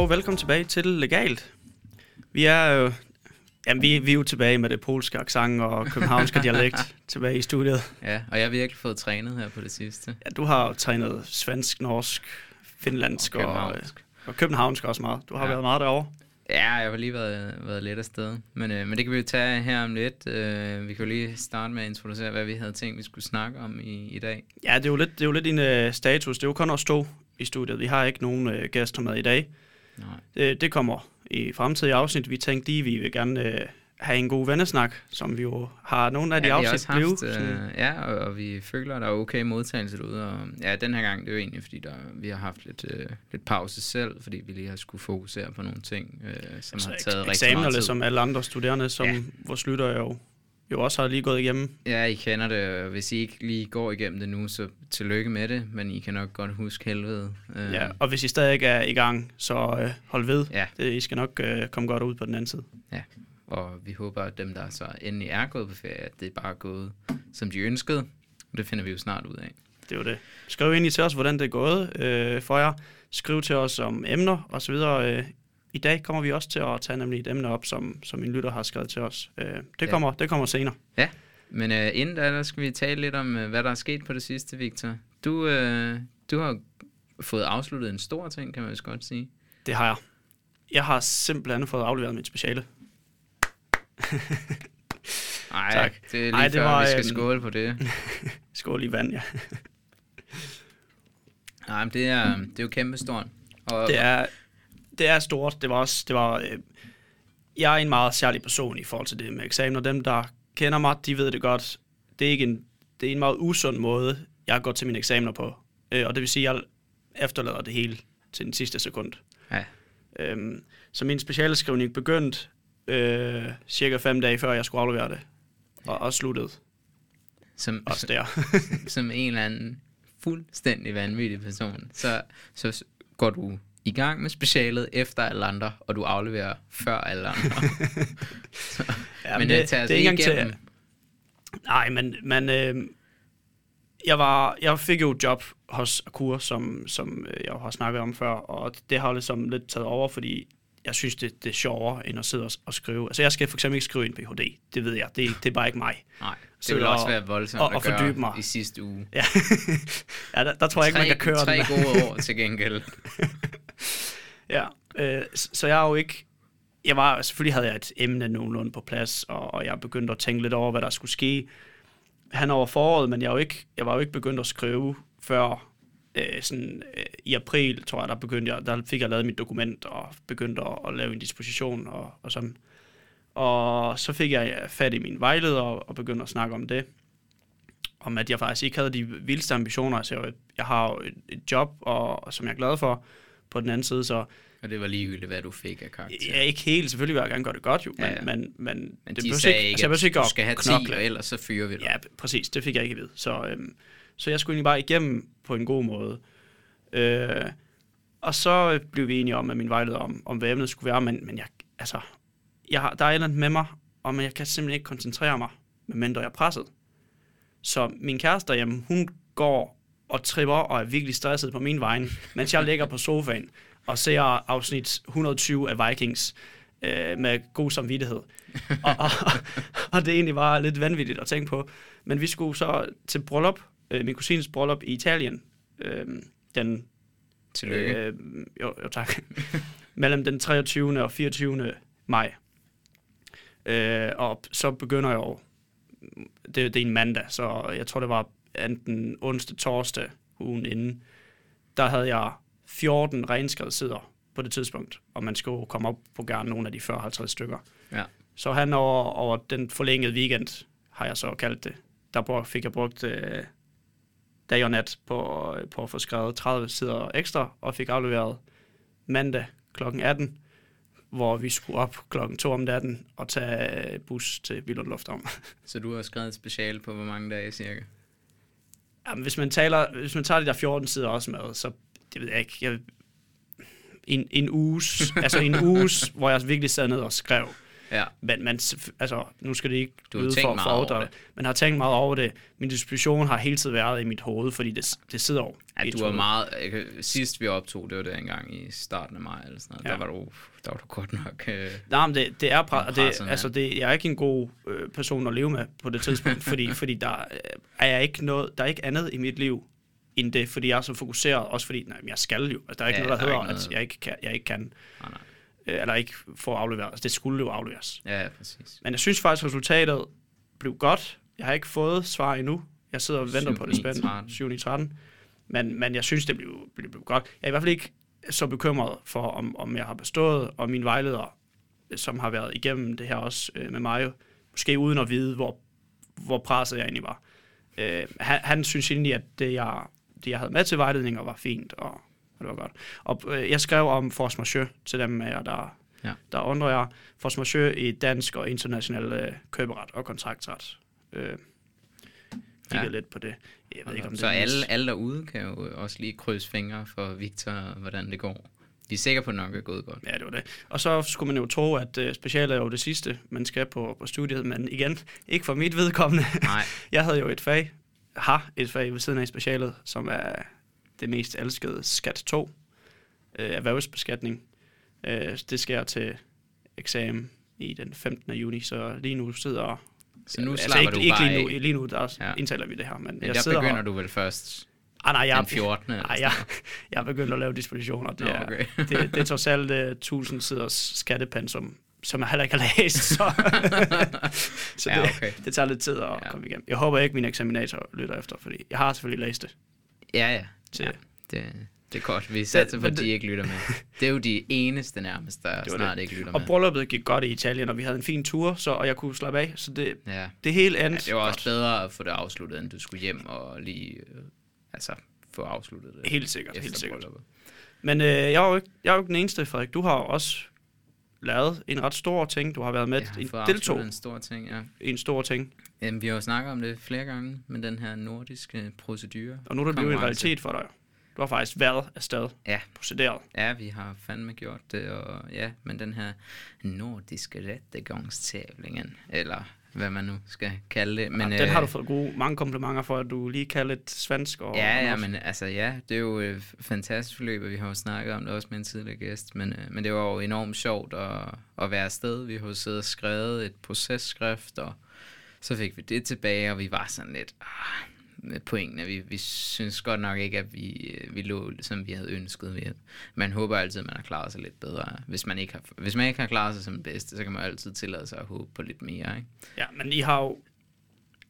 Og velkommen tilbage til Legalt. Vi er jo, jamen, vi, vi er jo tilbage med det polske accent og københavnske dialekt tilbage i studiet. Ja, og jeg har virkelig fået trænet her på det sidste. Ja, du har trænet svensk, norsk, finlandsk Og og, og, københavnsk. og københavnsk også meget. Du har Ja. været meget derovre. Ja, jeg har lige været, været lidt afsted. Men, øh, men det kan vi jo tage her om lidt. Øh, vi kan jo lige starte med at introducere, hvad vi havde tænkt, vi skulle snakke om i, i dag. Ja, det er jo lidt, det er jo lidt din uh, status. Det er jo kun os to i studiet. Vi har ikke nogen uh, gæster med i dag. Nej. Det, det kommer i fremtidige afsnit. Vi tænkte lige, vi vil gerne uh, have en god vennesnak, som vi jo har nogle af de ja, afsnit blevet. øh, ja, og, og vi føler, at der er okay modtagelse derude. Og, ja, den her gang, det er jo egentlig, fordi der, vi har haft lidt, øh, lidt pause selv, fordi vi lige har skulle fokusere på nogle ting, øh, som altså, har ek- taget rigtig eksamener, meget tid. som alle andre studerende, som ja. vores lytter jo, jo også har lige gået igennem. Ja, I kender det. Hvis I ikke lige går igennem det nu, så tillykke med det, men I kan nok godt huske helvede. Øh, Ja, og hvis I stadig ikke er i gang, så øh, hold ved. ja, Det, I skal nok øh, komme godt ud på den anden side. og vi håber, at dem, der så endelig er gået på ferie, at det er bare gået, som de ønskede. Det finder vi jo snart ud af. Det er jo det. Skriv ind i til os, hvordan det er gået øh, for jer. Skriv til os om emner og så videre. Øh, I dag kommer vi også til at tage nemlig et emne op, som, som min lytter har skrevet til os. Øh, det, Ja. kommer, det kommer senere. Men øh, inden da, der skal vi tale lidt om, øh, hvad der er sket på det sidste, Victor. Du, øh, du har fået afsluttet en stor ting, kan man vist godt sige. Det har jeg. Jeg har simpelthen fået afleveret mit speciale. Nej, Tak. det er lige Ej, det før, var, vi skal øhm, skåle på det. Skål i vand, ja. Nej, men det er, det er jo kæmpestort. Og, Det er, det er stort. Det var også, det var, øh, jeg er en meget særlig person i forhold til det med eksamener. Dem, der kender mig, de ved det godt. Det er, ikke en, det er en meget usund måde, jeg går til mine eksamener på. Øh, og det vil sige, at jeg efterlader det hele til den sidste sekund. Ja. Øhm, så min specialeskrivning begyndte øh, cirka fem dage før jeg skulle aflevere det. Og, og sluttede som, også der. som en eller anden fuldstændig vanvittig person, så, så går du i gang med specialet efter alle andre, og du afleverer før alle andre. ja, men det, tager det er ikke engang til, igennem. Nej, men, men øh, jeg, var, jeg fik jo et job hos Akur, som, som øh, jeg har snakket om før, og det har ligesom lidt taget over, fordi jeg synes, det, det er sjovere, end at sidde og, og skrive. Altså, jeg skal for eksempel ikke skrive en Ph.D., det ved jeg, det, det er bare ikke mig. Nej, det Så vil og- også være voldsomt og- at og gøre fordybe mig. i sidste uge. Ja, ja der, der tror jeg ikke, man kan køre tre den. gode år til gengæld. Ja, øh, så jeg er jo ikke... Jeg var, selvfølgelig havde jeg et emne nogenlunde på plads, og, og jeg begyndte at tænke lidt over, hvad der skulle ske han over foråret, men jeg, er jo ikke, jeg var jo ikke begyndt at skrive før øh, sådan, øh, i april, tror jeg, der, begyndte jeg, der fik jeg lavet mit dokument og begyndte at, at lave en disposition og, og sådan. Og så fik jeg øh, fat i min vejleder og, og begyndte at snakke om det. Om at jeg faktisk ikke havde de vildeste ambitioner. Altså, jeg, jeg har jo et, et job, og som jeg er glad for på den anden side, så Og det var ligegyldigt, hvad du fik af karakter. Ja, ikke helt. Selvfølgelig vil jeg gerne gøre det godt, jo. Men, Ja, ja. Men, men, Men det de sagde ikke, altså, jeg at ikke du at skal have 10, knokle. og ellers så fyrer vi dig. Ja, præcis. Det fik jeg ikke at vide. Så, øhm, så jeg skulle egentlig bare igennem på en god måde. Øh, og så blev vi enige om, med min vejleder, om, om hvad emnet skulle være, men, men jeg, altså, jeg har, der er et eller andet med mig, og men jeg kan simpelthen ikke koncentrere mig, medmindre jeg er presset. Så min kæreste derhjemme, hun går og tripper og er virkelig stresset på min vej, mens jeg ligger på sofaen og ser afsnit 120 af Vikings øh, med god samvittighed. og, og, og det egentlig bare lidt vanvittigt at tænke på. Men vi skulle så til bryllup, øh, min kusines bryllup i Italien, øh, den Tillykke. Øh, jo, jo, tak. Mellem den 23. og 24. maj. Øh, og så begynder jeg jo, det, det er en mandag, så jeg tror, det var enten onsdag, torsdag, ugen inden, der havde jeg 14 renskrevet sider på det tidspunkt, og man skulle komme op på gerne nogle af de 40-50 stykker. Ja. Så han over, over den forlængede weekend, har jeg så kaldt det, der brug- fik jeg brugt øh, dag og nat på, på at få skrevet 30 sider ekstra, og fik afleveret mandag kl. 18, hvor vi skulle op klokken 2 om natten og tage bus til Billund Lufthavn. Så du har skrevet et special på hvor mange dage cirka? Jamen, hvis man, taler, hvis man tager de der 14 sider også med, så det ved jeg ikke. Jeg, en, en uges, altså en uges, hvor jeg virkelig sad ned og skrev. Ja. Men, men altså, nu skal det ikke Du lyde for, for over det. men har tænkt meget over det. Min disposition har hele tiden været i mit hoved, fordi det, det sidder jo Ja, du var meget... Jeg, sidst vi optog, det var der engang i starten af maj, eller sådan noget. Ja. Der, var du, der var du godt nok... Øh, Nej, men det, det er... Pra- det, altså, det, jeg er ikke en god øh, person at leve med på det tidspunkt, fordi, fordi der, øh, er jeg ikke noget, der er ikke andet i mit liv, end det, fordi jeg er så fokuseret, også fordi, nej, jeg skal jo, altså, der er ikke ja, noget, der, der hedder, noget. at jeg ikke kan, jeg ikke kan nej, nej. Øh, eller ikke får afleveret, altså, det skulle jo afleveres. Ja, præcis. Men jeg synes faktisk, resultatet blev godt. Jeg har ikke fået svar endnu. Jeg sidder og venter 7, på det spændt. 7 13 men, men jeg synes, det blev, blev, blev godt. Jeg er i hvert fald ikke så bekymret for, om, om jeg har bestået, og min vejleder, som har været igennem det her også øh, med mig, måske uden at vide, hvor, hvor presset jeg egentlig var. Øh, han, han synes egentlig, at det jeg, det, jeg havde med til vejledninger, var fint, og, og det var godt. Og øh, jeg skrev om force majeure til dem af jer, der, Ja. der undrer jer. Force majeure i dansk og international øh, køberet og kontraktret. Øh, kigget Ja. lidt på det. Jeg ved ikke, om så det alle, alle derude kan jo også lige krydse fingre for Victor, hvordan det går. Vi er sikre på, at nok er gået godt. Ja, det var det. Og så skulle man jo tro, at øh, specialet er jo det sidste, man skal på, på studiet, men igen, ikke for mit vedkommende. Nej, Jeg havde jo et fag, har et fag ved siden af specialet, som er det mest elskede skat 2, øh, erhvervsbeskatning. Øh, det sker til eksamen i den 15. juni, så lige nu sidder... så nu altså slapper ikke, du ikke bare lige nu, af. lige nu der Ja. indtaler vi det her, men, Men jeg der sidder begynder og, du vel først ah, nej, jeg, den 14. eller Nej, jeg, jeg er begyndt at lave dispositioner. Det, Nå, er, okay. det, det er trods alt uh, 1000 siders skattepensum, som jeg heller ikke har læst. Så, så det, Ja, okay. det tager lidt tid at ja. komme igennem. Jeg håber ikke, min eksaminator lytter efter, fordi jeg har selvfølgelig læst det. Ja, ja. Til- ja det, det er godt. Vi satser på, men at de ikke lytter med. Det er jo de eneste nærmest, der snart det. ikke lytter Og med. brylluppet gik godt i Italien, og vi havde en fin tur, så, og jeg kunne slappe af. Så det, Ja. det hele ja, endte det var også godt. bedre at få det afsluttet, end du skulle hjem og lige øh, altså, få afsluttet det. Helt sikkert, helt sikkert. brylluppet. Men øh, jeg, er jo ikke, jeg er jo ikke den eneste, Frederik. Du har jo også lavet en ret stor ting. Du har været med i fået deltog en stor ting, ja. en stor ting. Jamen, vi har jo snakket om det flere gange, med den her nordiske procedure. Og nu er det blevet en realitet for dig. Du har faktisk været afsted, Ja. procederet. Ja, vi har fandme gjort det, og ja, men den her nordiske rettegångstævlingen, eller hvad man nu skal kalde det. Men, ja, den har øh, du fået gode, mange komplimenter for, at du lige kan lidt svensk. Og, Ja, ja, men altså ja, det er jo et fantastisk forløb, og vi har jo snakket om det også med en tidligere gæst, men, øh, men det var jo enormt sjovt at, at være afsted. Vi har jo siddet og skrevet et processkrift, og så fik vi det tilbage, og vi var sådan lidt, ah, pointene, vi, vi synes godt nok ikke, at vi, øh, vi lå, som vi havde ønsket. Vi, man håber altid, at man har klaret sig lidt bedre. Hvis man ikke har, hvis man ikke har klaret sig som det bedste, så kan man altid tillade sig at håbe på lidt mere, ikke? Ja, men I har jo...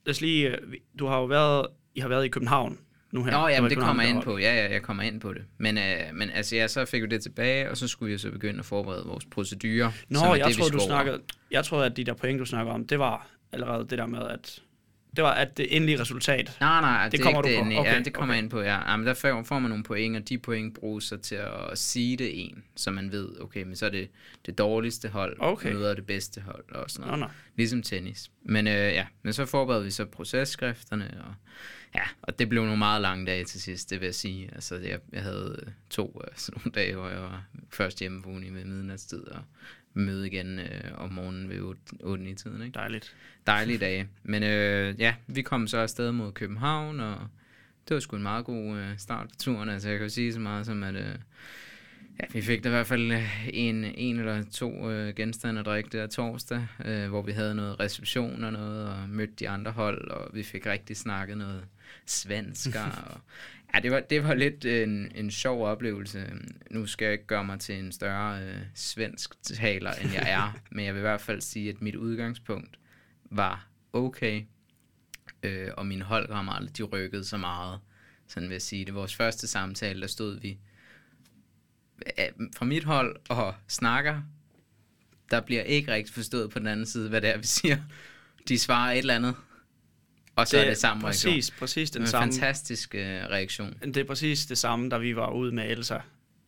Lad os lige... øh, Du har jo været... I har været i København nu her. Nå, ja, det København kommer jeg ind på. Ja, ja, jeg kommer ind på det. Men, øh, men altså, ja, så fik vi det tilbage, og så skulle vi så begynde at forberede vores procedurer. Nå, jeg det, troede, du snakkede... Jeg troede, at de der point, du snakker om, det var allerede det der med, at... Det var at det endelige resultat. Nej, nej, det, Det det kommer kommer du ikke på. det, okay, ja, det kommer okay. ind på, ja. Jamen, der får, får man nogle point, og de point bruges så til at sige det en, så man ved, okay, men så er det det dårligste hold, Okay. møder det bedste hold, og sådan Nå, noget. nå. Ligesom tennis. Men øh, ja, men så forberedte vi så processkrifterne, og ja, og det blev nogle meget lange dage til sidst, det vil jeg sige. Altså, jeg, jeg havde øh, to af sådan nogle dage, hvor jeg var først hjemme på uni ved midnatstid, og møde igen øh, om morgenen ved 8 i tiden, ikke? Dejligt. dejlige dage. Men øh, ja, vi kom så afsted mod København, og det var sgu en meget god øh, start på turen. Altså, jeg kan sige så meget som, at øh, ja, vi fik da i hvert fald øh, en, en eller to øh, genstande at drikke der torsdag, øh, hvor vi havde noget reception og noget, og mødte de andre hold, og vi fik rigtig snakket noget svensker. og, ja, det var, det var lidt en, en sjov oplevelse. Nu skal jeg ikke gøre mig til en større øh, svensk taler, end jeg er, men jeg vil i hvert fald sige, at mit udgangspunkt var okay, øh, og mine holdkammerater, de rykkede så meget. Sådan vil jeg sige det. Vores første samtale, der stod vi øh, fra mit hold og snakker. Der bliver ikke rigtig forstået på den anden side, hvad det er, vi siger. De svarer et eller andet, og så det, er det samme reaktion. Præcis, præcis Det den er en samme. fantastisk øh, reaktion. Det er præcis det samme, da vi var ude med Elsa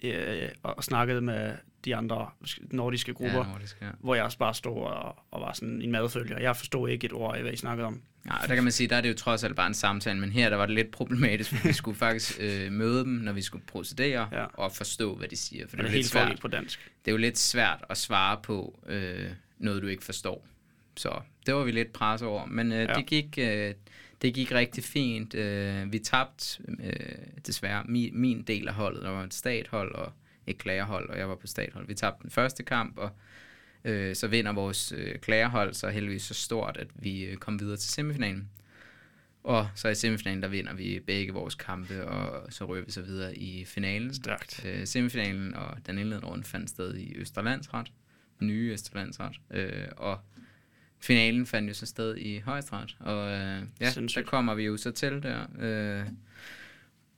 øh, og snakkede med de andre nordiske grupper, Ja, nordisk, ja. hvor jeg også bare stod og, og var sådan en madfølger. Jeg forstod ikke et ord af, hvad I snakkede om. Ja, og der kan man sige, der er det jo trods alt bare en samtale, men her der var det lidt problematisk, for vi skulle faktisk øh, møde dem, når vi skulle procedere, Ja. og forstå, hvad de siger. For det det er, lidt hele svært, på dansk. det er jo lidt svært at svare på øh, noget, du ikke forstår. Så det var vi lidt presset over, men øh, Ja. det, gik, øh, det gik rigtig fint. Øh, vi tabte øh, desværre min, min del af holdet. Der var et stathold og et klagerhold, og jeg var på stathold. Vi tabte den første kamp, og øh, så vinder vores øh, klagerhold så heldigvis så stort, at vi øh, kom videre til semifinalen. Og så i semifinalen, der vinder vi begge vores kampe, og så rører vi så videre i finalen. Stærkt. Øh, semifinalen og den indledende runde fandt sted i Østerlandsret, nye Østerlandsret, øh, og finalen fandt jo så sted i Højesteret, og øh, ja, Sindssygt. der kommer vi jo så til der, øh,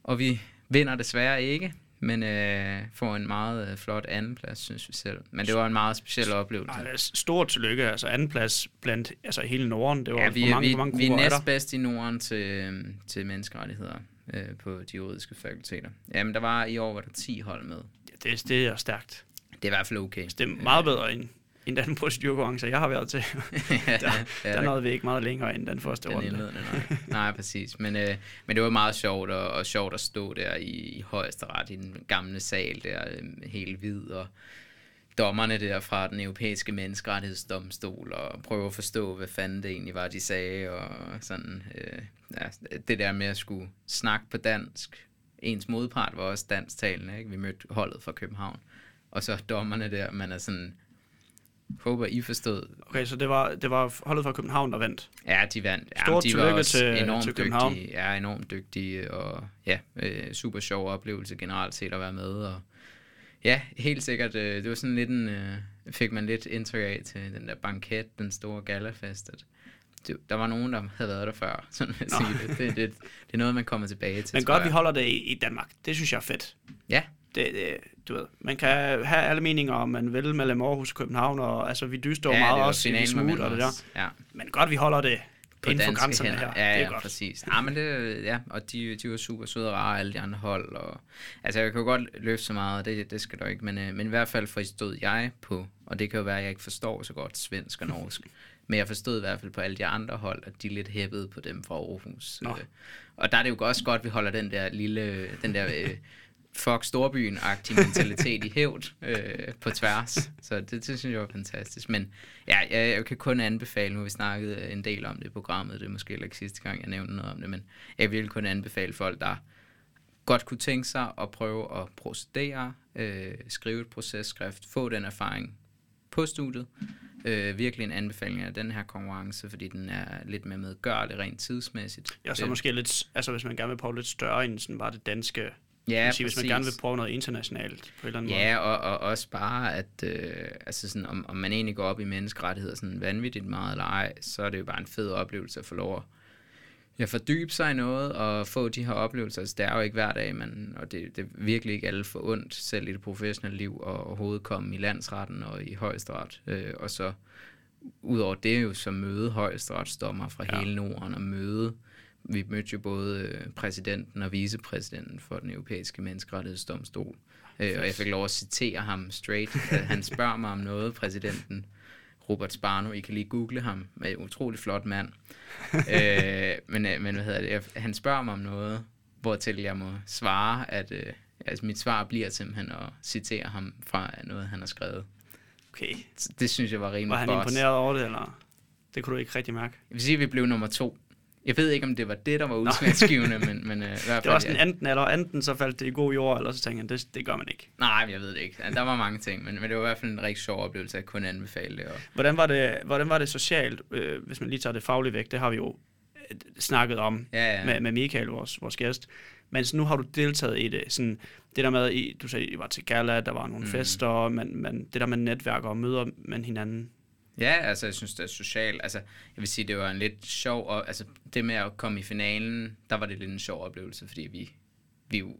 og vi vinder desværre ikke, men øh, får en meget øh, flot andenplads, synes vi selv. Men det var en meget speciel oplevelse. Ej, stort tillykke. Altså anden plads blandt altså hele Norden. Det var Ja, vi, mange, vi, mange vi er næstbedst i Norden til, øhm, til menneskerettigheder øh, på de juridiske fakulteter. Jamen, der var i år var der 10 hold med. Ja, det, det er stærkt. Det er i hvert fald okay. Det er meget bedre end, end den procedurkonkurrence, jeg har været til. ja, der, der nåede vi ikke meget længere end den første den runde. indledende, nej. nej, præcis. Men, øh, men det var meget sjovt, og, og sjovt at stå der i, i højesteret i den gamle sal der, øh, helt hvid, og dommerne der fra den europæiske menneskerettighedsdomstol, og prøve at forstå, hvad fanden det egentlig var, de sagde, og sådan, øh, ja, det der med at skulle snakke på dansk. Ens modpart var også dansktalende, ikke? Vi mødte holdet fra København. Og så dommerne der, man er sådan, håber I forstod, Okay, så det var, det var holdet fra København, der vandt. Ja, de vandt. Ja, Stort de var også til- enormt til København. dygtige. Ja, enormt dygtige, og ja, øh, super sjov oplevelse generelt set at være med. Og ja, helt sikkert, øh, det var sådan lidt en, øh, fik man lidt indtryk af til den der banket, den store galafest, at det, der var nogen, der havde været der før, sådan at sige det. Det, det. det er noget, man kommer tilbage til, Men godt, vi holder det i, i Danmark. Det synes jeg er fedt. Ja, Det, det, du ved, man kan have alle meninger, om man vil mellem Aarhus og København, og altså, vi dyster ja, meget også i smut og det der. os. Ja. Men godt, vi holder det på inden for grænserne hænder. her. Ja, det ja, er godt. præcis. Ja, men det, ja, og de, de var super søde og rare, alle de andre hold. Og, altså, jeg kan jo godt løfte så meget, det, det skal du ikke, men, øh, men i hvert fald forstod jeg på, og det kan jo være, at jeg ikke forstår så godt svensk og norsk, men jeg forstod i hvert fald på alle de andre hold, at de er lidt hæppede på dem fra Aarhus. Nå. Øh, og der er det jo også godt, at vi holder den der lille, den der... Øh, fuck storbyen-agtig mentalitet i hævd øh, på tværs. Så det, det synes jeg var fantastisk. Men ja, jeg, jeg kan kun anbefale, nu vi snakket en del om det i programmet, det er måske heller ikke sidste gang, jeg nævnte noget om det, men jeg vil kun anbefale folk, der godt kunne tænke sig at prøve at procedere, øh, skrive et processkrift, få den erfaring på studiet. Øh, virkelig en anbefaling af den her konkurrence, fordi den er lidt mere medgørlig rent tidsmæssigt. Ja, så Øh, måske lidt, altså hvis man gerne vil prøve lidt større end sådan bare det danske. Ja, sige, hvis man gerne vil prøve noget internationalt på en eller anden måde. Ja, og, og også bare, at øh, altså sådan, om, om man egentlig går op i menneskerettigheder sådan vanvittigt meget eller ej, så er det jo bare en fed oplevelse at få lov at ja, fordybe sig i noget og få de her oplevelser. Altså, det er jo ikke hver dag, man, og det, det er virkelig ikke alle for ondt, selv i det professionelle liv, og overhovedet komme i landsretten og i højesteret. Øh, og så udover det jo så møde højesteretsdommer fra Ja. ja. hele Norden og møde vi mødte jo både øh, præsidenten og vicepræsidenten for den europæiske menneskerettighedsdomstol. Øh, og jeg fik lov at citere ham straight. Øh, Han spørger mig om noget, præsidenten Robert Sparno. I kan lige google ham. Er en utrolig flot mand. øh, men, øh, men hvad hedder det? Jeg, han spørger mig om noget, hvortil jeg må svare, at øh, altså mit svar bliver simpelthen at citere ham fra noget, han har skrevet. Okay. Det synes jeg var rimelig Var han boss. imponeret over det, eller? Det kunne du ikke rigtig mærke. Jeg vil sige, at vi blev nummer to. Jeg ved ikke, om det var det, der var udslagsgivende, men, men øh, i hvert fald... Det var sådan ja. enten eller, enten så faldt det i god jord, eller så tænkte han, det, det gør man ikke. Nej, jeg ved det ikke. Der var mange ting, men, men det var i hvert fald en rigtig sjov oplevelse, at kunne anbefale det. Og... Hvordan var det, hvordan var det socialt, øh, hvis man lige tager det faglige væk? Det har vi jo øh, snakket om Ja, ja. med, med Michael, vores, vores gæst. Men så nu har du deltaget i det. Sådan, det der med, I, du sagde, I var til gala, der var nogle Mm. fester, men, men det der med netværker og møder man hinanden. Ja, altså jeg synes, det er socialt. Altså, jeg vil sige, det var en lidt sjov, og altså det med at komme i finalen, der var det lidt en sjov oplevelse, fordi vi, vi jo,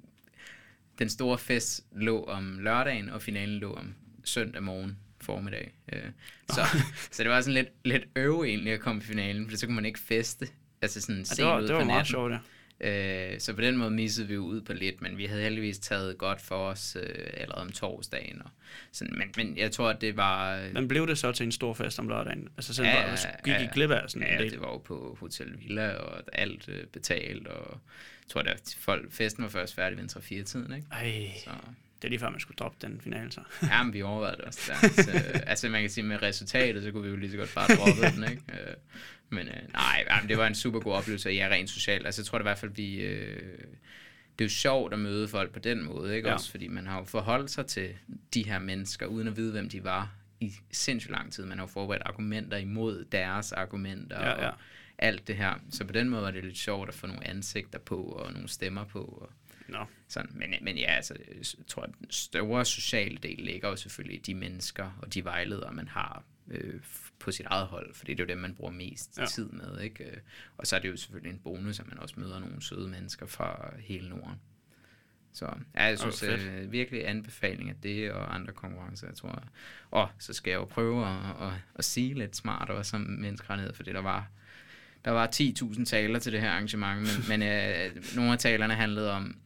den store fest lå om lørdagen, og finalen lå om søndag morgen formiddag. Øh, så, så det var sådan lidt, lidt øve egentlig at komme i finalen, for så kunne man ikke feste. Altså sådan Ja, det var, ud det var på meget natten. sjovt, ja. Øh, så på den måde missede vi jo ud på lidt, men vi havde heldigvis taget godt for os øh, allerede om torsdagen. Og sådan, men, men jeg tror, at det var... Men blev det så til en stor fest om lørdagen? Altså selv Ja, ja, ja, gik I ja. glip af sådan en Ja, del? det var jo på Hotel Villa, og alt øh, betalt, og jeg tror, at folk, festen var først færdig ved en 3-4 tiden, ikke? Ej, Så, det er lige før, man skulle droppe den finale, så. Ja, men vi overvejede det også der. Så, altså, man kan sige, med resultatet, så kunne vi jo lige så godt bare droppe den, ikke? Øh, men øh, nej, jamen, det var en super god oplevelse, og ja, rent socialt. Altså, jeg tror det i hvert fald, vi... Øh, det er jo sjovt at møde folk på den måde, ikke? Ja. Også fordi man har jo forholdt sig til de her mennesker, uden at vide, hvem de var i sindssygt lang tid. Man har jo forberedt argumenter imod deres argumenter Ja, ja. og alt det her. Så på den måde var det lidt sjovt at få nogle ansigter på og nogle stemmer på. Og Nå, sådan. Men, men ja, altså, jeg tror, at den store sociale del ligger jo selvfølgelig i de mennesker og de vejledere, man har øh, på sit eget hold, fordi det er jo dem, man bruger mest Ja. tid med. Ikke? Øh, Og så er det jo selvfølgelig en bonus, at man også møder nogle søde mennesker fra hele Norden. Så ja, jeg synes fedt. øh, virkelig anbefaling af det og andre konkurrencer, jeg tror. Og så skal jeg jo prøve at, at, at sige lidt smart også om menneskerettighed, fordi der var, der var 10.000 taler til det her arrangement, men, men øh, nogle af talerne handlede om,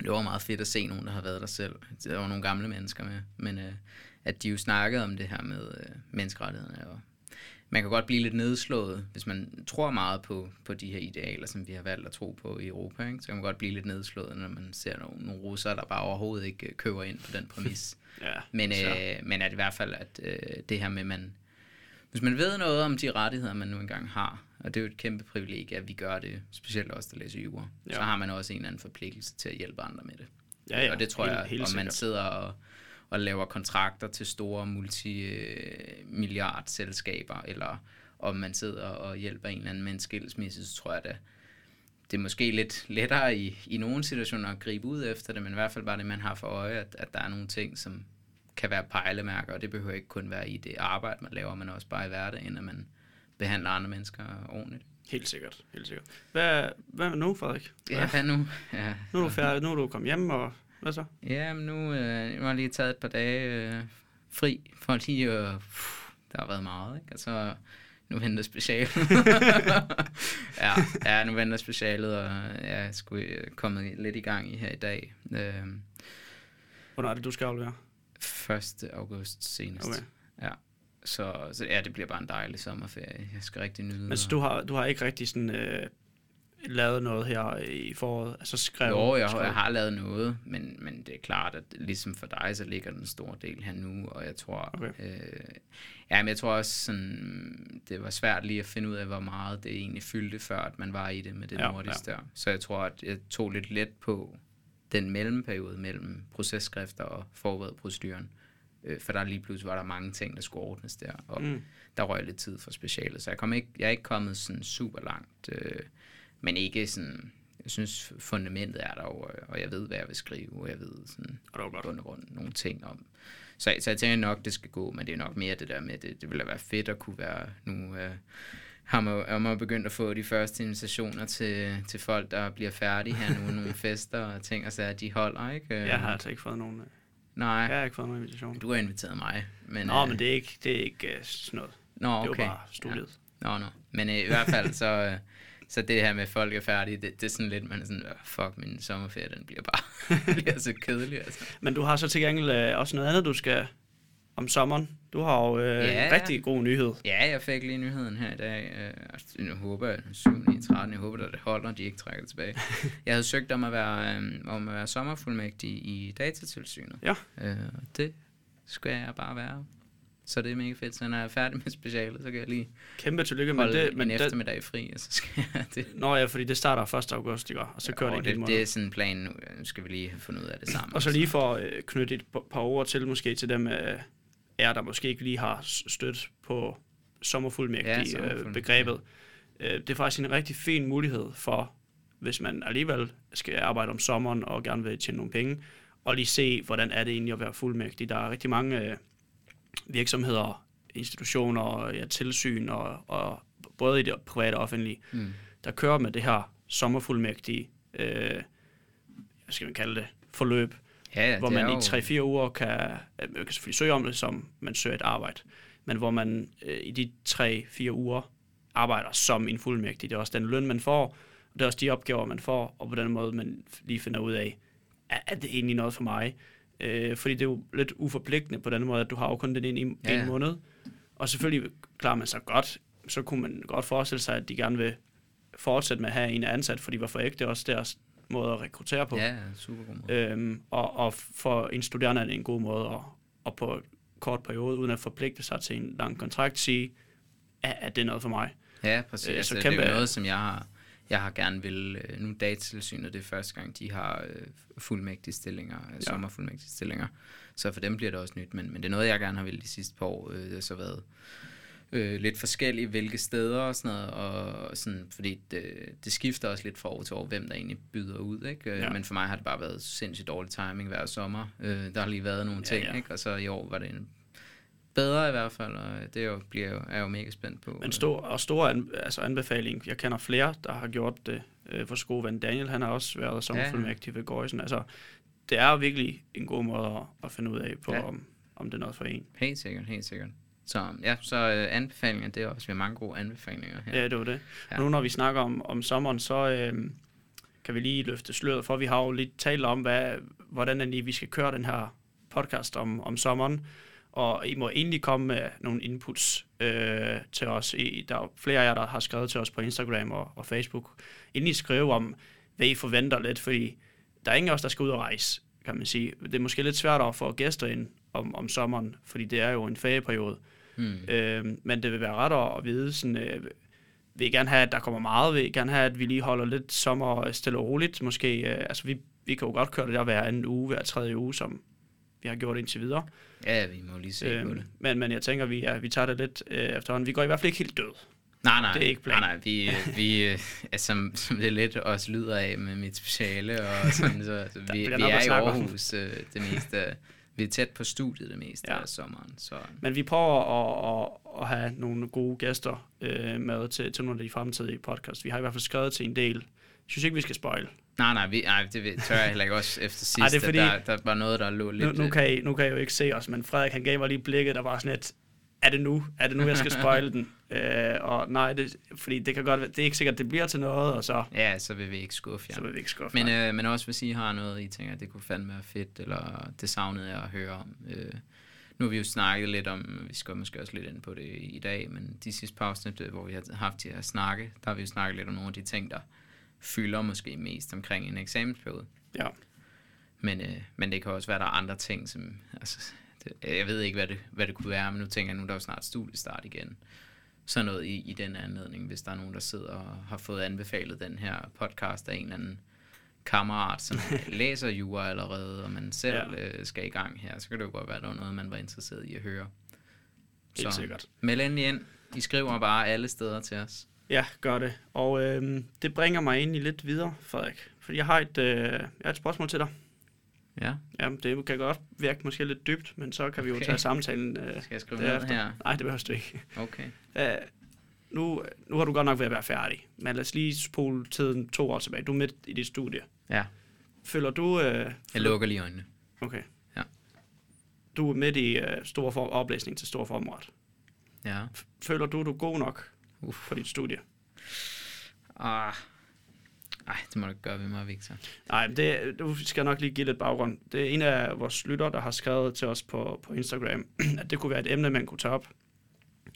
det var meget fedt at se nogen, der har været der selv. Der var nogle gamle mennesker med, men øh, at de jo snakkede om det her med øh, menneskerettighederne. Og man kan godt blive lidt nedslået, hvis man tror meget på, på de her idealer, som vi har valgt at tro på i Europa. Ikke? Så kan man godt blive lidt nedslået, når man ser nogle, nogle russere, der bare overhovedet ikke øh, køber ind på den præmis. ja. Men, så. øh, men at i hvert fald, at øh, det her med, man, hvis man ved noget om de rettigheder, man nu engang har, og det er jo et kæmpe privilegie, at vi gør det, specielt også der læser jura, Ja. så har man også en eller anden forpligtelse til at hjælpe andre med det. Ja, ja, og det tror helt- jeg, helt om man sidder og, og laver kontrakter til store multimilliardselskaber, eller om man sidder og hjælper en eller anden med en skilsmisse, så tror jeg da, det er måske lidt lettere i, i nogle situationer at gribe ud efter det, men i hvert fald bare det, man har for øje, at, at der er nogle ting, som kan være pejlemærker, og det behøver ikke kun være i det arbejde, man laver, men også bare i hverdagen, at man behandler andre mennesker ordentligt. Helt sikkert, helt sikkert. Hvad, hvad nu, Frederik? Ja, hvad nu? Ja, Nu er du færdig, nu er du kommet hjem, og hvad så? Ja, men nu øh, jeg har lige taget et par dage øh, fri, for lige at... Uh, der har været meget, ikke? Og så nu venter specialet. ja, ja, nu venter specialet, og jeg er sgu øh, kommet lidt i gang i her i dag. Øh, Hvornår er det, du skal aflevere? 1. august senest. Okay. Ja. Så, så ja, det bliver bare en dejlig sommerferie. Jeg skal rigtig nyde. Men så du har, du har ikke rigtig sådan, øh, lavet noget her i foråret? Altså skrevet? Jo, jeg, skrevet. jeg har lavet noget, men, men det er klart, at ligesom for dig, så ligger den store del her nu, og jeg tror, Okay. øh, ja, men jeg tror også, sådan, det var svært lige at finde ud af, hvor meget det egentlig fyldte, før at man var i det med det ja, nordiske ja. der. Så jeg tror, at jeg tog lidt let på den mellemperiode mellem processkrifter og forberedt proceduren, øh, for der lige pludselig var der mange ting, der skulle ordnes der, og Mm. der røg lidt tid for specialet, så jeg, kom ikke, jeg er ikke kommet sådan super langt, øh, men ikke sådan, jeg synes fundamentet er der jo, og- og jeg ved, hvad jeg vil skrive, og jeg ved sådan Og det var godt. grund nogle ting om. Så, så jeg tænker nok, det skal gå, men det er nok mere det der med, det, det ville være fedt at kunne være nu, øh, har man, er man begyndt at få de første invitationer til, til folk, der bliver færdige her nu, nogle fester og ting, og så er de holder, ikke? Øh, Jeg har altså ikke fået nogen, Nej, jeg har ikke fået nogen invitation. du har inviteret mig. Men, Nå, øh, men det er ikke, det er ikke uh, sådan noget. Nå, Det okay. var bare studiet. Nå, nå. Men øh, i hvert fald, så, øh, så det her med, at folk er færdige, det, det er sådan lidt, man er sådan, "Åh, fuck, min sommerferie, den bliver bare bliver så kedelig, altså. Men du har så til gengæld øh, også noget andet, du skal om sommeren. Du har jo øh, Ja. en rigtig god nyhed. Ja, jeg fik lige nyheden her i dag. Øh, jeg håber, at 7. 9. 13. Jeg håber, at det holder, de ikke trækker det tilbage. Jeg havde søgt om at være, øh, om at være sommerfuldmægtig i datatilsynet. Ja. Øh, det skal jeg bare være. Så det er mega fedt. Så når jeg er færdig med specialet, så kan jeg lige Kæmpe tillykke med det. en Men det, eftermiddag fri, og så skal jeg det. Nå ja, fordi det starter 1. august, ikke? og så kører det Og en hel det, måned. det er sådan en plan nu. Skal vi lige have fundet ud af det sammen. Og så lige for at øh, knytte et par- par ord til, måske til dem, øh, er der måske ikke lige har stødt på Ja, sommerfuldmægtig øh, sommerfuldmægtig, begrebet. Øh, det er faktisk en rigtig fin mulighed for, hvis man alligevel skal arbejde om sommeren og gerne vil tjene nogle penge, og lige se, hvordan er det egentlig at være fuldmægtig. Der er rigtig mange øh, virksomheder, institutioner ja, tilsyn, og, og både i det private og offentlige, Mm. der kører med det her sommerfuldmægtige, øh, hvad skal man kalde det, forløb, Ja, ja, hvor man er i jo- 3-4 uger kan, øh, man kan selvfølgelig søge om det, som man søger et arbejde, men hvor man øh, i de 3-4 uger arbejder som en fuldmægtig. Det er også den løn, man får, og det er også de opgaver, man får, og på den måde, man lige finder ud af, er, er det egentlig noget for mig? Øh, fordi det er jo lidt uforpligtende på den måde, at du har jo kun den ene en Ja, ja. måned, og selvfølgelig klarer man sig godt, så kunne man godt forestille sig, at de gerne vil fortsætte med at have en ansat, fordi hvorfor ikke? Det er også deres måde at rekruttere på. Ja, super god måde. Øhm, og, og for en studerende er det en god måde at, at på kort periode, uden at forpligte sig til en lang kontrakt, sige, at, at det er noget for mig. Ja, præcis. Øh, Øh, så så det kæmpe- er noget, som jeg har, jeg har gerne vil. Øh, nu datatilsynet det er første gang, de har øh, fuldmægtige stillinger, ja. sommerfuldmægtige stillinger. Så for dem bliver det også nyt, men, men det er noget, jeg gerne har vil de sidste par år. Øh, det har så været øh, lidt forskellige, hvilke steder og sådan noget, og sådan, fordi det, det skifter også lidt fra år til år, hvem der egentlig byder ud, ikke? Ja. Ja. Men for mig har det bare været sindssygt dårlig timing hver sommer. Øh, der har lige været nogle ting, ja. ikke? Og så i år var det en bedre i hvert fald, og det er jo, bliver jo, er jo mega spændt på. Men stor, og stor an, altså anbefaling, jeg kender flere, der har gjort det. Øh, vores gode ven Daniel, han har også været sommerfuldmægtig ved Gøjsen. Altså, det er virkelig en god måde at, at finde ud af på, ja. Ja. om, om det er noget for en. Helt sikkert, helt sikkert. Så ja, så øh, anbefalinger, det er også, vi har mange gode anbefalinger her. Ja, det var det. Ja. Nu når vi snakker om, om sommeren, så øh, kan vi lige løfte sløret for, vi har jo lidt talt om, hvad, hvordan er det, vi skal køre den her podcast om, om sommeren. Og I må egentlig komme med nogle inputs øh, til os. I, der er flere af jer, der har skrevet til os på Instagram og, og Facebook. Endelig skrive om, hvad I forventer lidt, fordi der er ingen af os, der skal ud og rejse, kan man sige. Det er måske lidt svært at få gæster ind om, om sommeren, fordi det er jo en ferieperiode. Hmm. Øh, men det vil være ret at, vide, sådan, øh, vil I gerne have, at der kommer meget? Vil I gerne have, at vi lige holder lidt sommer stille og roligt? Måske, øh, altså vi, vi kan jo godt køre det der hver anden uge, hver tredje uge, som vi har gjort indtil videre. Ja, vi må lige se øh, på det. men, men jeg tænker, vi, ja, vi tager det lidt øh, efterhånden. Vi går i hvert fald ikke helt død. Nej, nej, det er ikke nej, planen. nej, vi, øh, vi er som, som det lidt også lyder af med mit speciale, og sådan, så altså, vi, vi er i. Aarhus øh, det meste, af- vi er tæt på studiet det meste Ja. af sommeren, så Men vi prøver at, at, at have nogle gode gæster øh, med til, til nogle af de fremtidige podcasts. Vi har i hvert fald skrevet til en del. Jeg synes ikke, vi skal spoil. nej, nej, vi, nej det tør jeg heller ikke også efter sidst, Ej, det er fordi- at der, der var noget, der lå Nu, lidt... nu, øh, kan I, nu kan I jo ikke se os, men Frederik han gav mig lige blikket, der var sådan et, er det nu? Er det nu, jeg skal spoil den? Øh, og nej, det, fordi det kan godt være, det er ikke sikkert, det bliver til noget, og så, Ja, så vil vi ikke skuffe jer. så vil vi ikke skuffe Men, øh, men også hvis I har noget, I tænker, det kunne fandme være fedt, eller det savnede jeg at høre om. Øh, nu har vi jo snakket lidt om, vi skal måske også lidt ind på det i dag, men de sidste par afsnit, øh, hvor vi har haft de her snakke, der har vi jo snakket lidt om nogle af de ting, der fylder måske mest omkring en eksamensperiode. Ja. Men, øh, men det kan også være, der er andre ting, som... Altså, det, jeg ved ikke, hvad det, hvad det kunne være, men nu tænker jeg, nu er der jo snart studiestart igen. Sådan noget i, i den anledning, hvis der er nogen, der sidder og har fået anbefalet den her podcast af en eller anden kammerat, som læser jura allerede, og man selv Ja. øh, skal i gang her, så kan det jo godt være, at der var noget, man var interesseret i at høre. Helt sikkert. Meld endelig ind. I skriver bare alle steder til os. Ja, gør det. Og øh, det bringer mig egentlig lidt videre, Frederik. Fordi jeg har et, øh, jeg har et spørgsmål til dig. Ja, Jamen, det kan godt virke måske lidt dybt, men så kan vi jo Okay. tage samtalen øh, skal jeg skrive ned derefter. her? Nej, det behøver du ikke. Okay. Æh, nu, nu har du godt nok ved at være færdig, men lad os lige spole tiden to år tilbage. Du er midt i dit studie. Ja, Føler du... Øh, jeg lukker lige øjnene. Okay. Ja. Du er midt i øh, stor for, oplæsning til stor formret. Ja. Føler du, du er god nok Uff. på dit studie? Ah. Ej, det må du ikke gøre ved mig, Victor. Nej, det, du skal nok lige give lidt baggrund. Det er en af vores lytter, der har skrevet til os på, på Instagram, at det kunne være et emne, man kunne tage op.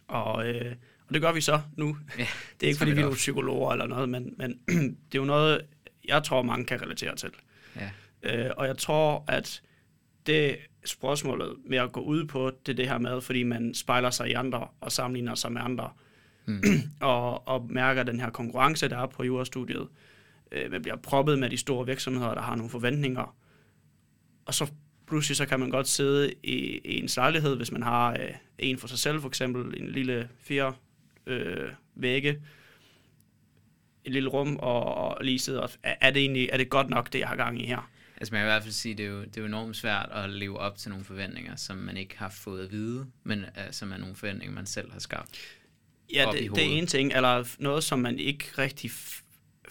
Og, øh, og det gør vi så nu. Ja, det er ikke, fordi vi er nogle psykologer eller noget, men, men det er jo noget, jeg tror, mange kan relatere til. Ja. Øh, og jeg tror, at det spørgsmålet med at gå ud på, det er det her med, fordi man spejler sig i andre og sammenligner sig med andre, Mm. og, og mærker den her konkurrence, der er på jurastudiet. Øh, man bliver proppet med de store virksomheder, der har nogle forventninger. Og så pludselig så kan man godt sidde i, i en lejlighed, hvis man har øh, en for sig selv, for eksempel en lille fire øh, vægge, et lille rum, og, og lige sidde og, er, det egentlig er det godt nok, det jeg har gang i her? Altså man kan i hvert fald sige, det er, jo, det er jo enormt svært at leve op til nogle forventninger, som man ikke har fået at vide, men uh, som er nogle forventninger, man selv har skabt. Ja, det, det er en ting, eller noget, som man ikke rigtig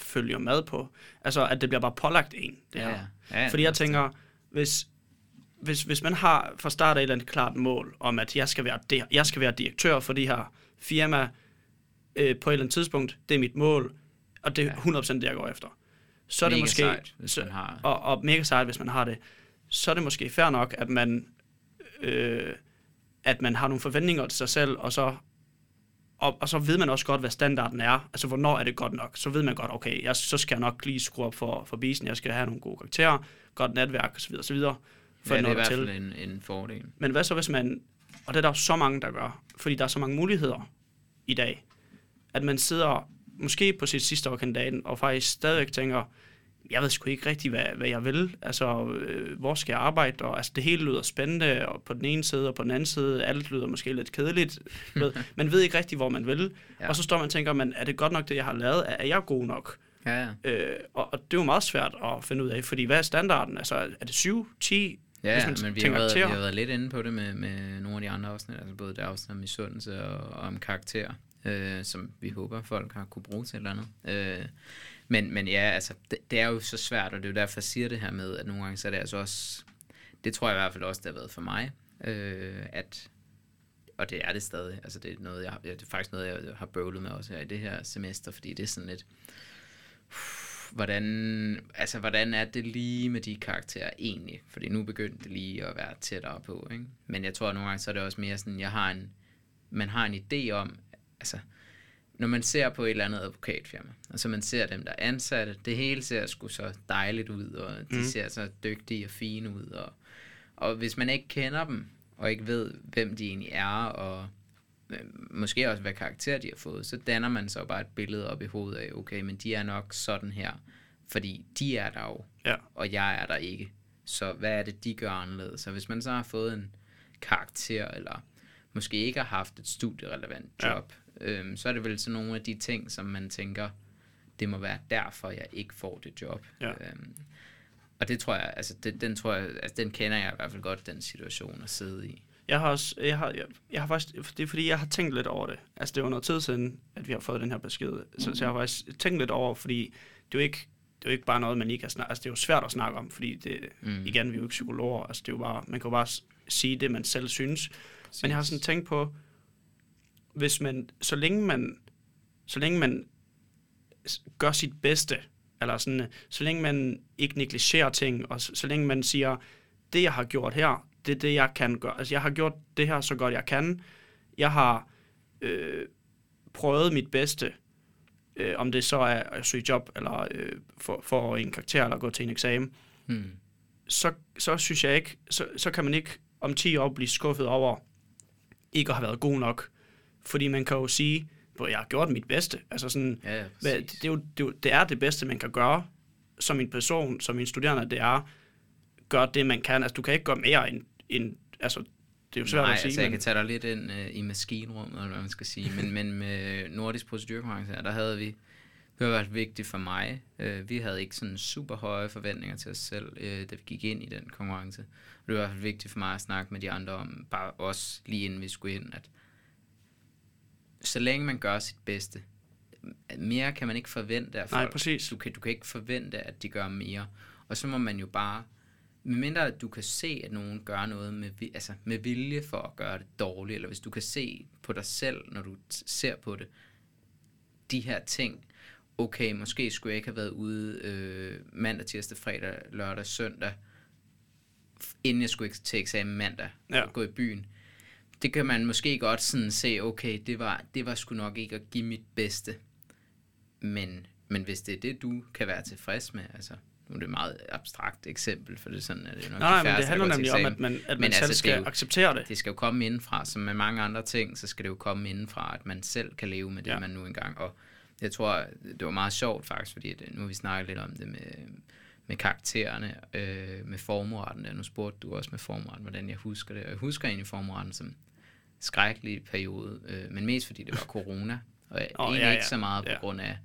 følger med på. Altså, at det bliver bare pålagt en, det her. ja, Fordi jeg tænker, hvis, hvis, hvis man har fra start af et eller andet klart mål, om at jeg skal være, det, jeg skal være direktør for det her firma øh, på et eller andet tidspunkt, det er mit mål, og det er 100% det, jeg går efter. Så er det Mega måske, sejt, hvis man har- og, og mega sejt, hvis man har det, så er det måske fair nok, at man, øh, at man har nogle forventninger til sig selv, og så og, og så ved man også godt, hvad standarden er. Altså, hvornår er det godt nok? Så ved man godt, okay, jeg, så skal jeg nok lige skrue op for, for bisen. Jeg skal have nogle gode karakterer, godt netværk osv. osv. For ja, det er i hvert fald en, en fordel. Men hvad så, hvis man... Og det er der jo så mange, der gør. Fordi der er så mange muligheder i dag. At man sidder måske på sit sidste år kandidaten, og faktisk stadigvæk tænker, jeg ved sgu ikke rigtig, hvad, hvad jeg vil. Altså, øh, hvor skal jeg arbejde? Og, altså, det hele lyder spændende, og på den ene side og på den anden side, alt lyder måske lidt kedeligt. ved, man ved ikke rigtig, hvor man vil. Ja. Og så står man og tænker, man, er det godt nok, det jeg har lavet? Er, er jeg god nok? Ja, ja. Øh, og, og det er jo meget svært at finde ud af, fordi hvad er standarden? Altså, er det 7, 10? Ja, men vi har, været, vi har været lidt inde på det med, med nogle af de andre afsnit, altså både det afsnit om misundelse og, og om karakter, øh, som vi håber, folk har kunne bruge til et eller andet. Øh, men, men ja, altså, det, det er jo så svært, og det er jo derfor, jeg siger det her med, at nogle gange så er det altså også, det tror jeg i hvert fald også, det har været for mig, øh, at, og det er det stadig, altså det er, noget, jeg, det er faktisk noget, jeg har bøvlet med også her i det her semester, fordi det er sådan lidt, hvordan, altså, hvordan er det lige med de karakterer egentlig? Fordi nu begyndte det lige at være tættere på, ikke? Men jeg tror, at nogle gange så er det også mere sådan, jeg har en, man har en idé om, altså, når man ser på et eller andet advokatfirma, og så man ser dem, der er ansatte, det hele ser sgu så dejligt ud, og de mm. ser så dygtige og fine ud, og, og hvis man ikke kender dem, og ikke ved, hvem de egentlig er, og øh, måske også, hvad karakter de har fået, så danner man så bare et billede op i hovedet af, okay, men de er nok sådan her, fordi de er der jo, ja. og jeg er der ikke. Så hvad er det, de gør anderledes? Så hvis man så har fået en karakter, eller måske ikke har haft et studierelevant job. Øhm, så er det vel sådan nogle af de ting, som man tænker, det må være derfor, jeg ikke får det job. Ja. Øhm, og det tror jeg, altså det, den tror jeg, altså den kender jeg i hvert fald godt, den situation at sidde i. Jeg har også, jeg har, jeg, jeg har faktisk, det er fordi, jeg har tænkt lidt over det. Altså, det var noget tid siden, at vi har fået den her besked. Så, så jeg har faktisk tænkt lidt over, fordi det er jo ikke, det er jo ikke bare noget, man ikke kan snakke, altså det er jo svært at snakke om, fordi det, mm. igen, vi er jo ikke psykologer, altså det er jo bare, man kan jo bare sige det, man selv synes. Præcis. Men jeg har sådan tænkt på, hvis man, så længe man, så længe man gør sit bedste, eller sådan, så længe man ikke negligerer ting, og så, så længe man siger, det jeg har gjort her, det er det, jeg kan gøre. Altså, jeg har gjort det her så godt, jeg kan. Jeg har øh, prøvet mit bedste, øh, om det så er at søge job, eller øh, for, for en karakter, eller gå til en eksamen. Hmm. Så, så synes jeg ikke, så, så kan man ikke om 10 år blive skuffet over, ikke at have været god nok. Fordi man kan jo sige, at jeg har gjort mit bedste. Altså sådan, ja, hvad, det, er jo, det, er jo, det er det bedste, man kan gøre som en person, som en studerende, det er gøre det, man kan. Altså, du kan ikke gøre mere end, end altså, det er jo svært Nej, at sige. altså, jeg kan tage dig lidt ind uh, i maskinrummet, eller hvad man skal sige, men, men med nordisk procedurkonkurrence der havde vi, det har været vigtigt for mig. Uh, vi havde ikke sådan super høje forventninger til os selv, uh, da vi gik ind i den konkurrence. Og det var vigtigt for mig at snakke med de andre om, bare også lige inden vi skulle ind, at så længe man gør sit bedste, mere kan man ikke forvente af folk. Nej, præcis. Du kan, du kan ikke forvente, at de gør mere. Og så må man jo bare, medmindre at du kan se, at nogen gør noget med, altså med vilje for at gøre det dårligt, eller hvis du kan se på dig selv, når du ser på det, de her ting, okay, måske skulle jeg ikke have været ude øh, mandag, tirsdag, fredag, lørdag, søndag, inden jeg skulle til eksamen mandag, ja. og gå i byen det kan man måske godt sådan se, okay, det var, det var sgu nok ikke at give mit bedste. Men, men hvis det er det, du kan være tilfreds med, altså, nu er det et meget abstrakt eksempel, for det sådan, at det er nok Nej, de færreste, men det handler nemlig om, at man, at man men selv altså, skal jo, acceptere det. Det skal jo komme indenfra, som med mange andre ting, så skal det jo komme indenfra, at man selv kan leve med det, ja. man nu engang, og jeg tror, det var meget sjovt faktisk, fordi det, nu har vi snakket lidt om det med, med karaktererne, øh, med formueretten der. Nu spurgte du også med formueretten, hvordan jeg husker det. Og jeg husker egentlig formueretten som skrækkelig periode, øh, men mest fordi det var corona, og oh, egentlig ja, ja. ikke så meget på ja. grund af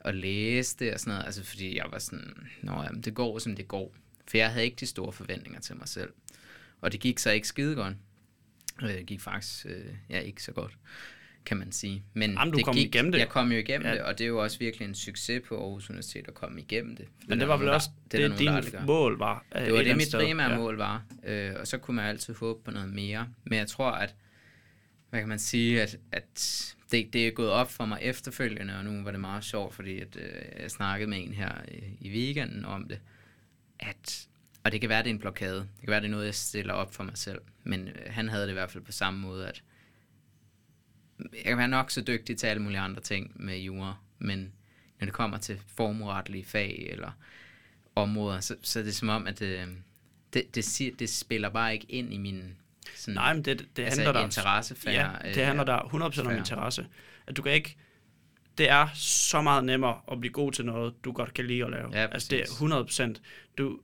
at læse det og sådan noget, altså fordi jeg var sådan, nå jamen, det går som det går, for jeg havde ikke de store forventninger til mig selv, og det gik så ikke skide godt, øh, det gik faktisk øh, ja, ikke så godt, kan man sige. Men Jamen, du det kom gik, igennem det. Jeg kom jo igennem ja. det, og det er jo også virkelig en succes på Aarhus Universitet at komme igennem det. Men det var vel også det, det nogen, din mål var? Det var det, mit primære ja. mål var, øh, og så kunne man altid håbe på noget mere. Men jeg tror, at hvad kan man sige, at, at det, det er gået op for mig efterfølgende, og nu var det meget sjovt, fordi at, øh, jeg snakkede med en her i, i weekenden om det, at, og det kan være, det er en blokade, det kan være, det er noget, jeg stiller op for mig selv, men øh, han havde det i hvert fald på samme måde, at jeg kan være nok så dygtig til alle mulige andre ting med jura, men når det kommer til formueretlige fag eller områder, så, så er det som om, at det, det, det, det spiller bare ikke ind i min sådan, Nej, men det, det altså handler der... interessefærd. Ja, det handler der 100% om fair. interesse. At du kan ikke... Det er så meget nemmere at blive god til noget, du godt kan lide at lave. Ja, altså det er præcis. 100%. Du,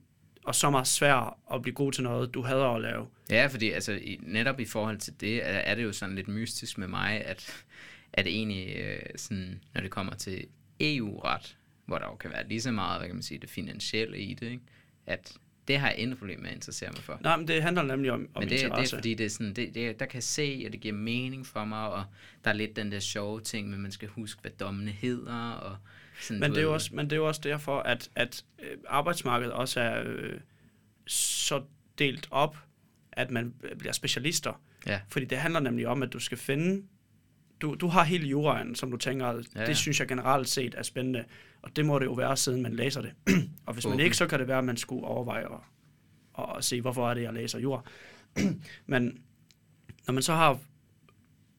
og så meget svært at blive god til noget, du hader at lave. Ja, fordi altså, i, netop i forhold til det, er, er det jo sådan lidt mystisk med mig, at, at egentlig, øh, sådan, når det kommer til EU-ret, hvor der jo kan være lige så meget, hvad kan man sige, det finansielle i det, ikke? at det har jeg intet problem med at interessere mig for. Nej, men det handler nemlig om, om Men det, det interesse. er fordi, det er sådan, det, det, der kan se, og det giver mening for mig, og der er lidt den der sjove ting, men man skal huske, hvad dommene hedder, og sådan, Men det, er jo også, men det er jo også derfor, at, at øh, arbejdsmarkedet også er øh, så delt op, at man bliver specialister. Ja. Fordi det handler nemlig om, at du skal finde... Du, du har hele juraen, som du tænker, Ja, det synes jeg generelt set er spændende. Og det må det jo være, siden man læser det. og hvis man Åbent. ikke, så kan det være, at man skulle overveje at, at se, hvorfor er det, jeg læser jura. Men når man så har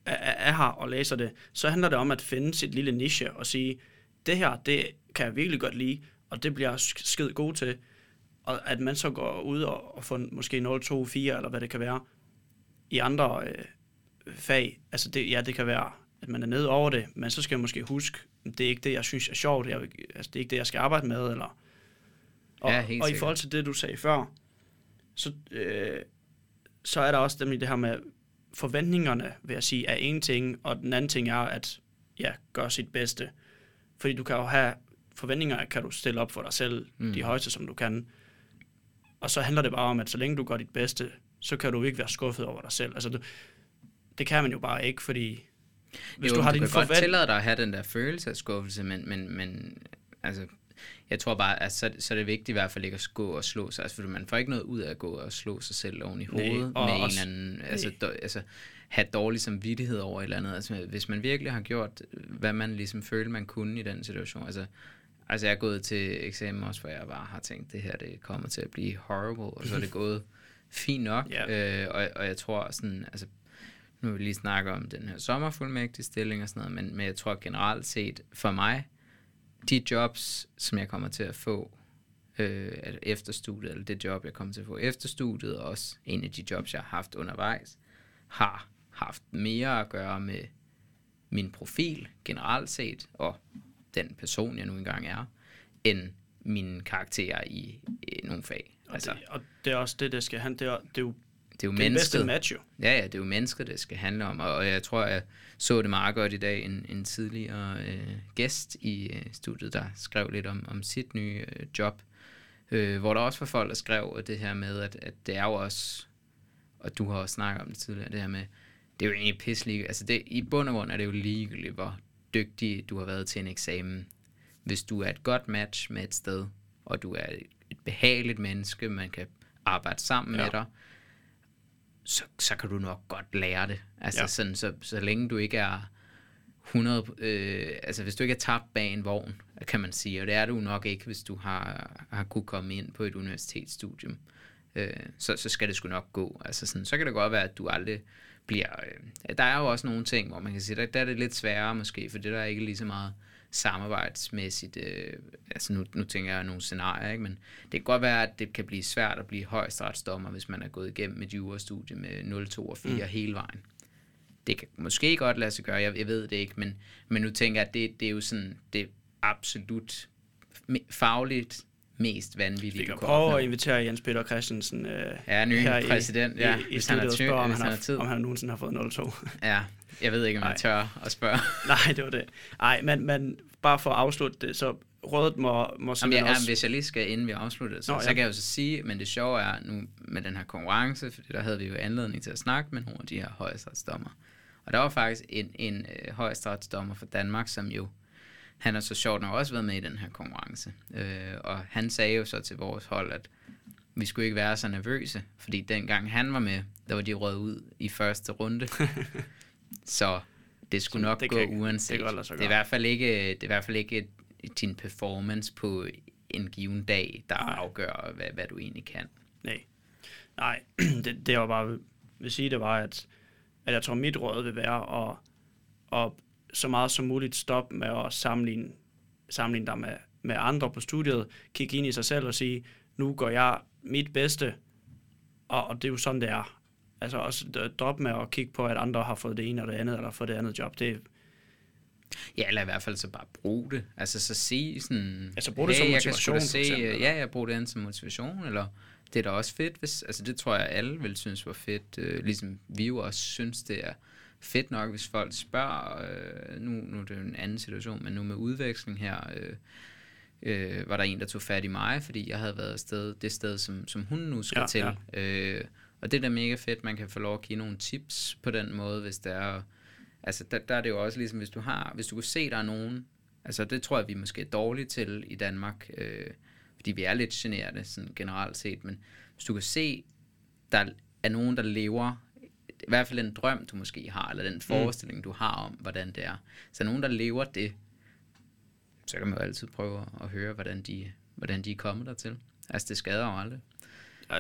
er, er her og læser det, så handler det om at finde sit lille niche og sige, det her, det kan jeg virkelig godt lide, og det bliver jeg sk- skide god til. Og at man så går ud og, og får måske 0, 2, 4, eller hvad det kan være, i andre øh, fag. Altså det, ja, det kan være, at man er nede over det, men så skal man måske huske, det er ikke det, jeg synes er sjovt, jeg, altså, det er ikke det, jeg skal arbejde med, eller... Og, Ja, og i forhold til det, du sagde før, så, øh, så er der også nemlig det her med forventningerne, vil jeg sige, er en ting, og den anden ting er at ja, gøre sit bedste. Fordi du kan jo have forventninger, kan du stille op for dig selv, mm. de højeste, som du kan. Og så handler det bare om, at så længe du gør dit bedste, så kan du ikke være skuffet over dig selv. Altså, du, det kan man jo bare ikke, fordi hvis jo, du har du din kan godt forvent... tillade dig at have den der følelse af skuffelse, men, men, men altså, jeg tror bare, at så, så er det vigtigt i hvert fald ikke at gå og slå sig. Altså, for man får ikke noget ud af at gå og slå sig selv oven i Nej, hovedet og med en også- eller anden, altså, nej. do, altså have dårlig samvittighed over et eller andet. Altså, hvis man virkelig har gjort, hvad man ligesom følte, man kunne i den situation. Altså, altså jeg er gået til eksamen også, hvor jeg bare har tænkt, det her det kommer til at blive horrible, og så er det gået fint nok. Ja. Øh, og, og jeg tror sådan, altså nu vil vi lige snakke om den her sommerfuldmægtige stilling og sådan noget, men, men jeg tror generelt set, for mig, de jobs, som jeg kommer til at få øh, efter studiet, eller det job, jeg kommer til at få efter studiet, og også en af de jobs, jeg har haft undervejs, har haft mere at gøre med min profil generelt set, og den person, jeg nu engang er, end mine karakterer i, i nogle fag. Og, Altså, det, og det er også det, det skal han. Det er, det er jo det er jo det, det bedste mennesket. match, jo. Ja, ja, det er jo mennesker, det skal handle om, og og jeg tror, jeg så det meget godt i dag, en, en tidligere øh, gæst i øh, studiet, der skrev lidt om, om sit nye øh, job, øh, hvor der også var folk, der skrev det her med, at, at det er jo også, og du har også snakket om det tidligere, det her med, det er jo egentlig pisselig, altså det, i bund og grund er det jo ligegyldigt, hvor dygtig du har været til en eksamen. Hvis du er et godt match med et sted, og du er et, et behageligt menneske, man kan arbejde sammen Ja. med dig, så, så kan du nok godt lære det. Altså ja. Sådan, så, så længe du ikke er 100, øh, altså hvis du ikke er tabt bag en vogn, kan man sige, og det er du nok ikke, hvis du har, har kunne komme ind på et universitetsstudium, øh, så, så skal det sgu nok gå. Altså sådan, så kan det godt være, at du aldrig bliver... Øh, der er jo også nogle ting, hvor man kan sige, der, der er det lidt sværere måske, for det der er ikke lige så meget samarbejdsmæssigt, øh, altså nu, nu tænker jeg nogle scenarier, ikke? men det kan godt være, at det kan blive svært at blive højesteretsdommer, hvis man er gået igennem et jurastudie med 0, 2 og 4 mm. hele vejen. Det kan måske godt lade sig gøre, jeg, jeg ved det ikke, men, men nu tænker jeg, at det, det er jo sådan, det absolut fagligt mest vanvittigt, Vi kan prøve at invitere Jens Peter Christensen øh, Ja, ny her præsident, ja, i, i, i hvis han har ty- spørge, om hvis han, han har tid. har, om han nogensinde har fået 0-2. Ja, jeg ved ikke, om jeg tør at spørge. Nej, det var det. Nej, men, men bare for at afslutte det, så rådet må, må Jamen, jeg, også... jamen, hvis jeg lige skal, inden vi afslutter, så, Nå, ja. så kan jeg jo så sige, men det sjove er nu med den her konkurrence, for der havde vi jo anledning til at snakke med nogle af de her højesteretsdommer. Og der var faktisk en, en øh, højesteretsdommer fra Danmark, som jo, han har så sjovt nok også været med i den her konkurrence. Øh, og han sagde jo så til vores hold, at vi skulle ikke være så nervøse, fordi dengang han var med, der var de røget ud i første runde. så det skulle Så nok det gå ikke- uanset. det det er i hvert fald ikke, det er i hvert fald ikke din performance på en given dag, der Nej. afgør, hvad, hvad du egentlig kan. Nej, Nej det, det var bare vil sige, det var, at, at jeg tror, mit råd vil være at, og så meget som muligt stoppe med at sammenligne, sammenligne dig med, med andre på studiet, kigge ind i sig selv og sige, nu går jeg mit bedste, og, og det er jo sådan, det er. Altså også d- droppe med at kigge på, at andre har fået det ene og det andet, eller fået det andet job. Det, Ja, eller i hvert fald så bare bruge det. Altså så sige sådan... Altså, brug det som jeg kan motivation, se, eksempel, øh, eller? Ja, jeg bruger det som motivation, eller det er da også fedt, hvis... Altså det tror jeg, alle vil synes var fedt. Øh, ligesom vi jo også synes, det er fedt nok, hvis folk spørger... Øh, nu, nu er det jo en anden situation, men nu med udveksling her... Øh, øh, var der en, der tog fat i mig, fordi jeg havde været sted, det sted, som, som hun nu skal Ja, til. Øh, og det er da mega fedt, man kan få lov at give nogle tips på den måde, hvis det er... Altså, der, der er det jo også ligesom, hvis du har, hvis du kan se, der er nogen, altså det tror jeg, vi er måske dårlige til i Danmark, øh, fordi vi er lidt generede sådan generelt set, men hvis du kan se, der er nogen, der lever, i hvert fald en drøm, du måske har, eller den forestilling, mm. du har om, hvordan det er, så er nogen, der lever det, så kan man jo altid prøve at høre, hvordan de, hvordan de er kommet dertil. Altså, det skader jo aldrig.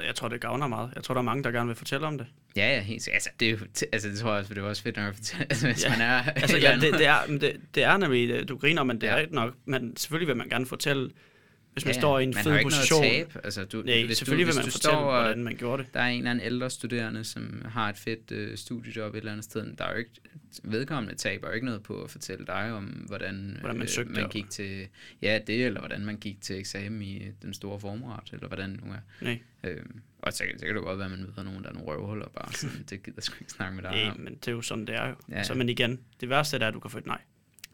Jeg, tror, det gavner meget. Jeg tror, der er mange, der gerne vil fortælle om det. Ja, ja, helt. Altså, det, er jo, altså, det tror jeg også, det er også fedt nok at fortælle, altså, hvis Ja. man er... Altså, ja, det, det, er, det, det er nemlig, det- du griner, men det Ja. er ikke nok. Men selvfølgelig vil man gerne fortælle, hvis man Ja, står i en man fed har position. At tabe. Altså, du, Nej, hvis selvfølgelig du, vil hvis man du fortælle, står, hvordan man gjorde det. der er en eller anden ældre studerende, som har et fedt øh, studiejob et eller andet sted, der er jo ikke, vedkommende taber jo ikke noget på at fortælle dig om, hvordan, Hvordan man søgte man op. gik til, ja det, eller hvordan man gik til eksamen i den store formret, eller hvordan nu er. Nej, Øhm, og så, så kan det godt være, at man møder nogen, der er nogle røvhuller, bare sådan, det gider jeg sgu ikke snakke med dig nej, om. men det er jo sådan, det er jo. Ja. Så, men igen, det værste er, at du kan få et nej.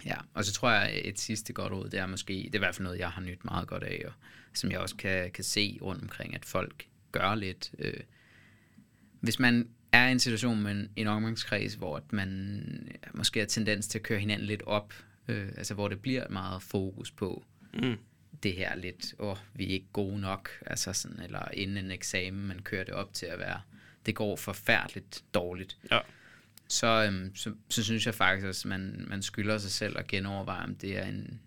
Ja, og så tror jeg, et sidste godt råd, det er måske, det er i hvert fald noget, jeg har nyt meget godt af, og som jeg også kan, kan se rundt omkring, at folk gør lidt. Øh, hvis man er i en situation med en, en omgangskreds, hvor at man måske har tendens til at køre hinanden lidt op, øh, altså hvor det bliver meget fokus på Mm. det her lidt, åh, vi er ikke gode nok, altså sådan, eller inden en eksamen, man kører det op til at være, det går forfærdeligt dårligt Ja. Så, øhm, så, så synes jeg faktisk, at man, man skylder sig selv at genoverveje, om det er en,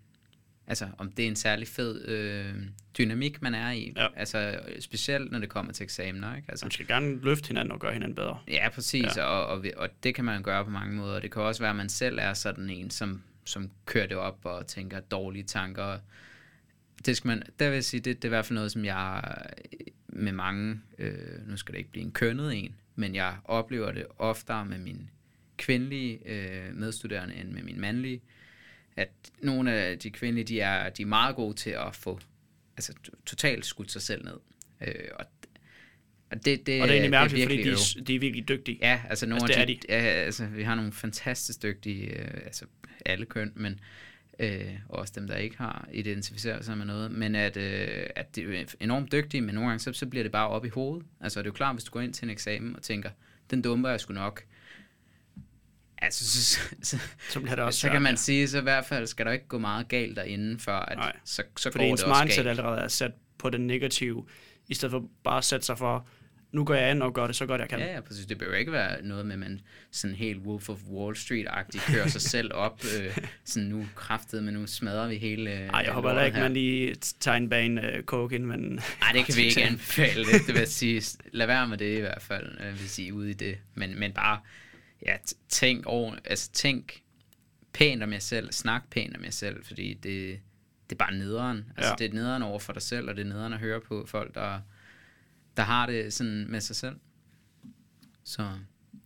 altså, om det er en særlig fed øh, dynamik, man er i. Ja. Altså, specielt når det kommer til eksamener, ikke? Altså, Man skal gerne løfte hinanden og gøre hinanden bedre. ja, præcis, Ja. Og, og, og det kan man gøre på mange måder. Det kan også være, at man selv er sådan en, som, som kører det op og tænker dårlige tanker. Det skal man, der vil jeg sige, det, det er i hvert fald noget, som jeg med mange, øh, nu skal det ikke blive en kønnet en, men jeg oplever det oftere med mine kvindelige øh, medstuderende end med mine mandlige, at nogle af de kvindelige, de er, de er meget gode til at få altså, totalt skudt sig selv ned. Øh, og, og det, det, Og det er egentlig mærkeligt, fordi virkelig de, er- de er virkelig dygtige. Ja, altså nogle Altså, af det de, ja, altså, vi har nogle fantastisk dygtige, øh, altså alle køn, men øh, og også dem, der ikke har identificeret sig med noget, men at, øh, at det er enormt dygtige, men nogle gange så, så bliver det bare op i hovedet. Altså det er jo klart, hvis du går ind til en eksamen og tænker, den dumper jeg sgu nok, altså så, så, så, bliver det også så kan man sige, så i hvert fald skal der ikke gå meget galt derinde, for at Nej. så, så Fordi går ens det også mindset galt. allerede er sat på den negative, i stedet for bare at sætte sig for, nu går jeg ind og gør det så godt, jeg kan. Ja, ja, præcis. Det behøver ikke være noget med, at man sådan helt Wolf of Wall Street-agtigt kører sig selv op. Øh, sådan nu kraftet, men nu smadrer vi hele øh, Ej, jeg håber heller ikke, man lige tager en bane uh, coke ind, men... Nej, det kan vi ikke anbefale. Det, det vil sige. Lad være med det i hvert fald, øh, hvis I er ude i det. Men, men bare, ja, tænk over, altså tænk pænt om jer selv, snak pænt om jer selv, fordi det, det er bare nederen. Altså, Ja. det er nederen over for dig selv, og det er nederen at høre på folk, der, der har det sådan med sig selv. Så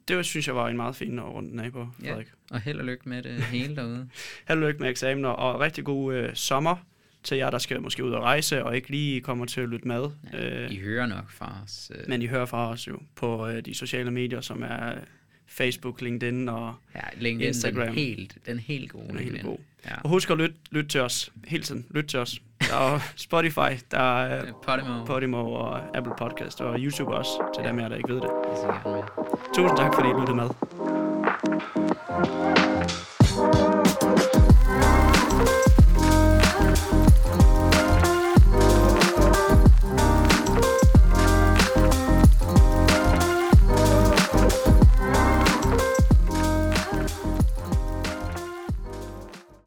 Det synes jeg var en meget fin rundt af på, ja, Frederik. og held og lykke med det hele derude. Held og lykke med eksamener, og rigtig god øh, sommer til jer, der skal måske ud og rejse, og ikke lige kommer til at lytte med. Ja, Øh, I hører nok fra os. Øh, men I hører fra os jo på øh, de sociale medier, som er Facebook, LinkedIn og ja, LinkedIn, Instagram. Den helt, den helt gode. Den er helt god. Ja. Og husk at lytte, lytte til os hele tiden. Lyt til os. Er Spotify, der er Podimo. Podimo og Apple Podcast og YouTube også, til Ja. dem af jer, der ikke ved det. Tusind tak, fordi I lyttede med.